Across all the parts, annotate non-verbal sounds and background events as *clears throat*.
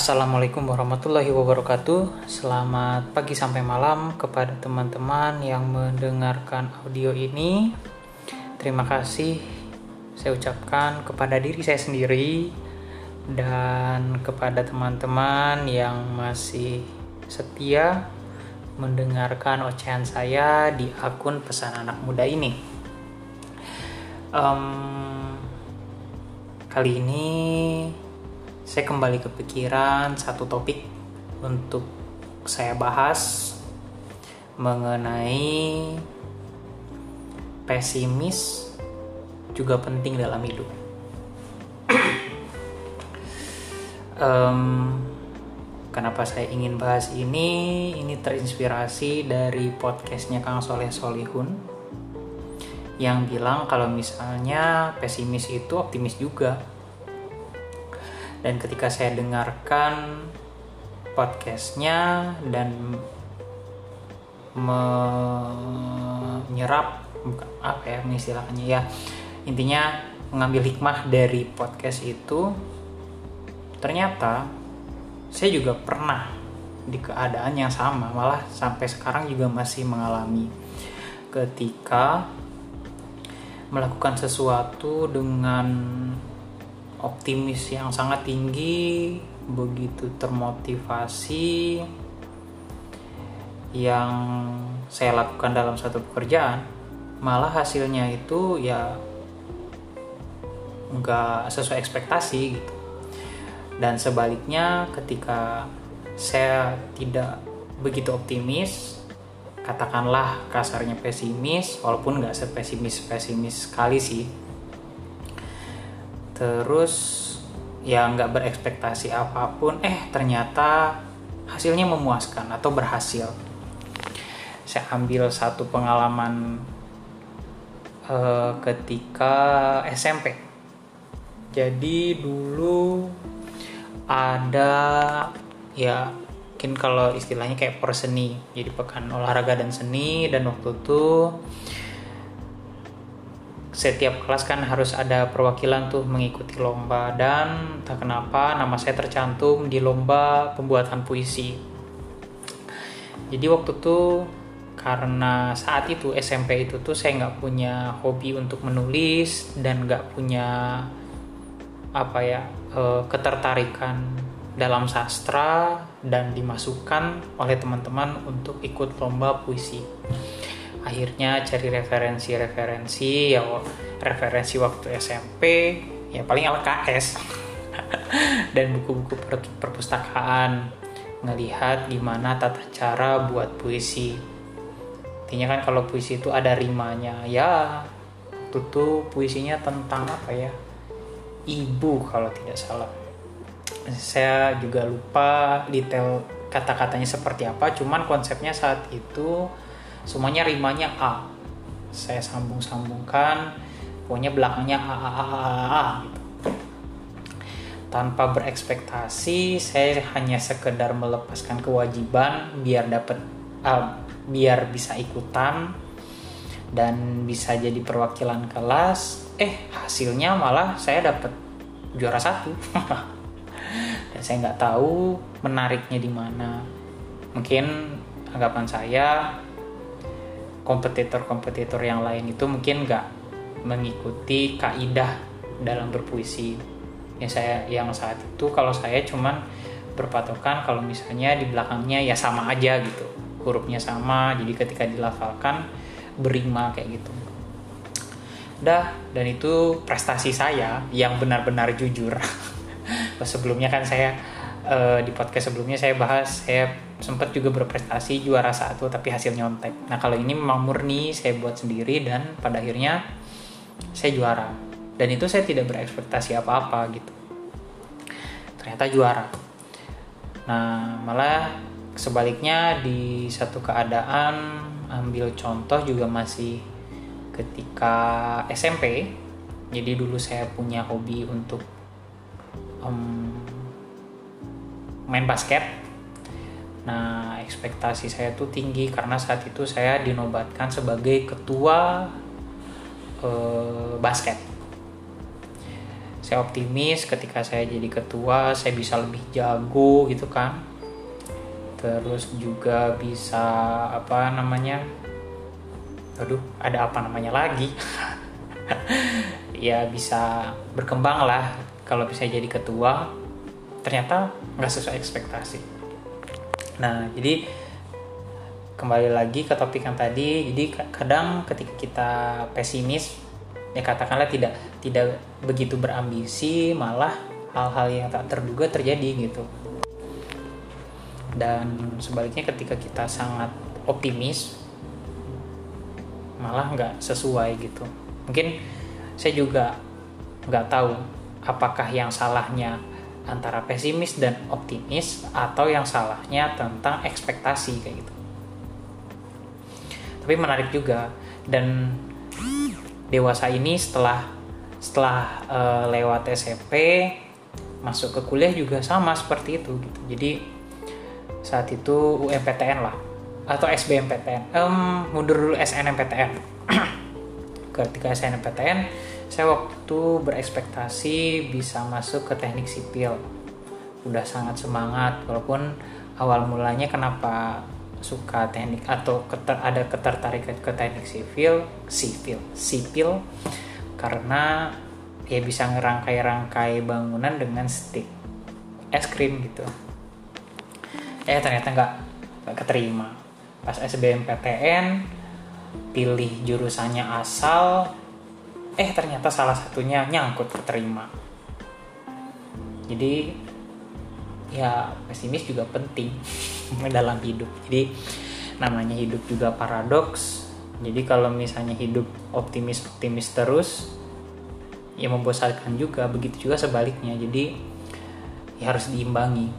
Assalamualaikum warahmatullahi wabarakatuh. Selamat pagi sampai malam kepada teman-teman yang mendengarkan audio ini. Terima kasih saya ucapkan kepada diri saya sendiri dan kepada teman-teman yang masih setia mendengarkan ocehan saya di akun pesan anak muda ini. Um, kali ini saya kembali kepikiran satu topik untuk saya bahas mengenai pesimis juga penting dalam hidup. *clears throat* um, kenapa saya ingin bahas ini? Ini terinspirasi dari podcastnya Kang Soleh Solihun yang bilang kalau misalnya pesimis itu optimis juga dan ketika saya dengarkan podcastnya dan menyerap apa ya mengistilahkannya ya intinya mengambil hikmah dari podcast itu ternyata saya juga pernah di keadaan yang sama malah sampai sekarang juga masih mengalami. Ketika melakukan sesuatu dengan optimis yang sangat tinggi, begitu termotivasi yang saya lakukan dalam satu pekerjaan, malah hasilnya itu ya nggak sesuai ekspektasi gitu. Dan sebaliknya ketika saya tidak begitu optimis, katakanlah kasarnya pesimis, walaupun nggak sepesimis pesimis sekali sih, terus ya nggak berekspektasi apa pun. Eh ternyata hasilnya memuaskan atau berhasil. Saya ambil satu pengalaman uh, ketika SMP jadi dulu ada ya mungkin kalau istilahnya kayak perseni jadi pekan olahraga dan seni dan waktu itu setiap kelas kan harus ada perwakilan tuh mengikuti lomba dan tak kenapa nama saya tercantum di lomba pembuatan puisi. Jadi waktu itu karena saat itu SMP itu tuh saya nggak punya hobi untuk menulis dan nggak punya apa ya eh, ketertarikan dalam sastra dan dimasukkan oleh teman-teman untuk ikut lomba puisi akhirnya cari referensi-referensi ya referensi waktu SMP ya paling LKS *laughs* dan buku-buku perpustakaan. Ngelihat gimana tata cara buat puisi. Intinya kan kalau puisi itu ada rimanya ya waktu puisinya tentang apa ya? Ibu kalau tidak salah. Saya juga lupa detail kata-katanya seperti apa cuman konsepnya saat itu semuanya rimanya A. Saya sambung-sambungkan pokoknya belakangnya A A A A, A gitu. tanpa berekspektasi saya hanya sekedar melepaskan kewajiban biar dapat uh, biar bisa ikutan dan bisa jadi perwakilan kelas. Eh hasilnya malah saya dapat juara satu. *laughs* Dan saya nggak tahu menariknya di mana. Mungkin anggapan saya kompetitor-kompetitor yang lain itu mungkin nggak mengikuti kaidah dalam berpuisi. Ya saya yang saat itu kalau saya cuman berpatokan kalau misalnya di belakangnya ya sama aja gitu. Hurufnya sama jadi ketika dilafalkan berima kayak gitu. Dah dan itu prestasi saya yang benar-benar jujur. *laughs* Sebelumnya kan saya uh, di podcast sebelumnya saya bahas saya sempat juga berprestasi juara satu tapi hasil nyontek. Nah kalau ini memang murni saya buat sendiri dan pada akhirnya saya juara dan itu saya tidak berekspektasi apa-apa gitu. Ternyata juara. Nah malah sebaliknya di satu keadaan ambil contoh juga masih ketika SMP. Jadi dulu saya punya hobi untuk um, main basket. Nah, ekspektasi saya tuh tinggi karena saat itu saya dinobatkan sebagai ketua eh, basket. saya optimis ketika saya jadi ketua saya bisa lebih jago gitu kan terus juga bisa apa namanya aduh ada apa namanya lagi *laughs* ya bisa berkembang lah kalau bisa jadi ketua ternyata nggak sesuai ekspektasi. Nah jadi kembali lagi ke topik yang tadi jadi kadang ketika kita pesimis ya katakanlah tidak tidak begitu berambisi malah hal-hal yang tak terduga terjadi gitu. Dan sebaliknya ketika kita sangat optimis malah nggak sesuai gitu. Mungkin saya juga nggak tahu apakah yang salahnya antara pesimis dan optimis atau yang salahnya tentang ekspektasi kayak gitu. Tapi menarik juga dan dewasa ini setelah setelah uh, lewat SMP masuk ke kuliah juga sama seperti itu gitu. Jadi saat itu UMPTN lah atau SBMPTN um, mundur dulu SNMPTN *clears throat* ketika SNMPTN saya waktu berekspektasi bisa masuk ke teknik sipil. Udah sangat semangat walaupun awal mulanya kenapa suka teknik atau keter, ada ketertarikan ke teknik sipil sipil sipil karena ya bisa ngerangkai-rangkai bangunan dengan stick es krim gitu. Eh ternyata nggak nggak keterima. Pas SBMPTN pilih jurusannya asal eh ternyata salah satunya nyangkut keterima. Jadi ya pesimis juga penting *laughs* dalam hidup. Jadi namanya hidup juga paradoks. Jadi kalau misalnya hidup optimis optimis terus ya membosankan juga. Begitu juga sebaliknya. Jadi ya harus diimbangi.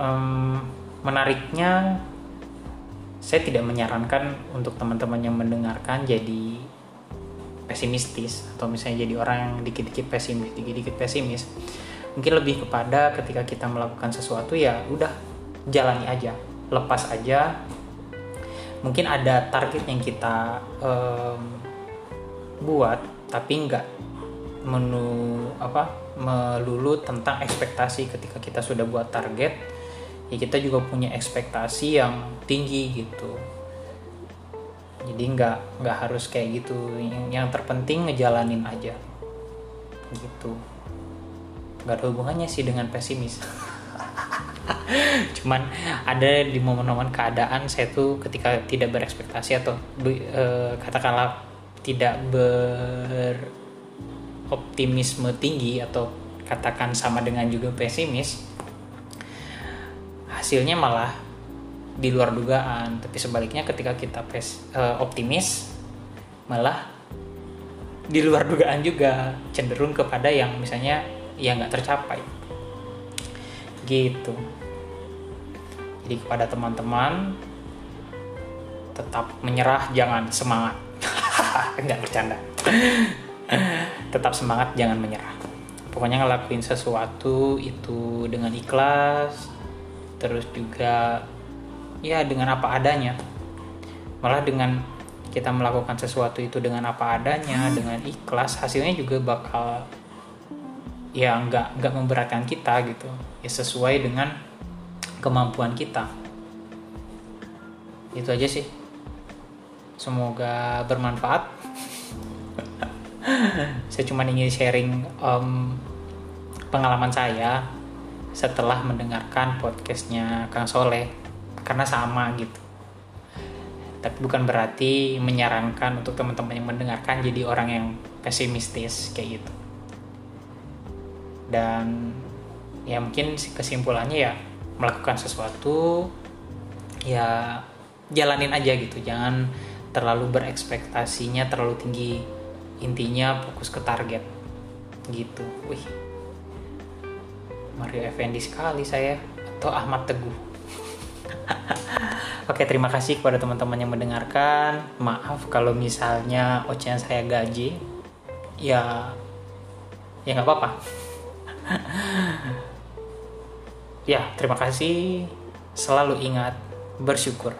Um, menariknya saya tidak menyarankan untuk teman-teman yang mendengarkan jadi pesimistis atau misalnya jadi orang yang dikit-dikit pesimis dikit-dikit pesimis mungkin lebih kepada ketika kita melakukan sesuatu ya udah jalani aja lepas aja. Mungkin ada target yang kita um, buat tapi nggak menu apa melulu tentang ekspektasi ketika kita sudah buat target ya kita juga punya ekspektasi yang tinggi gitu jadi nggak nggak harus kayak gitu. Yang, terpenting ngejalanin aja. Gitu. Nggak ada hubungannya sih dengan pesimis. *laughs* Cuman ada di momen-momen keadaan saya tuh ketika tidak berekspektasi atau e, katakanlah tidak beroptimisme tinggi atau katakan sama dengan juga pesimis hasilnya malah di luar dugaan. Tapi sebaliknya ketika kita pes, uh, optimis malah di luar dugaan juga cenderung kepada yang misalnya yang nggak tercapai. Gitu. Jadi kepada teman-teman tetap menyerah jangan semangat. *laughs* Nggak bercanda. Tetap semangat jangan menyerah. Pokoknya ngelakuin sesuatu itu dengan ikhlas terus juga ya dengan apa adanya. Malah dengan kita melakukan sesuatu itu dengan apa adanya dengan ikhlas hasilnya juga bakal ya nggak nggak memberatkan kita gitu. Ya sesuai dengan kemampuan kita. Itu aja sih. Semoga bermanfaat. *laughs* Saya cuma ingin sharing um, pengalaman saya setelah mendengarkan podcastnya Kang Soleh karena sama gitu. Tapi bukan berarti menyarankan untuk teman-teman yang mendengarkan jadi orang yang pesimistis kayak gitu. Dan ya mungkin kesimpulannya ya melakukan sesuatu ya jalanin aja gitu. Jangan terlalu berekspektasinya terlalu tinggi. Intinya fokus ke target gitu. Wih. Mario Effendi sekali saya atau Ahmad Teguh. *laughs* Oke, terima kasih kepada teman-teman yang mendengarkan. Maaf kalau misalnya ocehan saya gaji. Ya, ya nggak apa-apa. *laughs* ya, terima kasih. Selalu ingat bersyukur.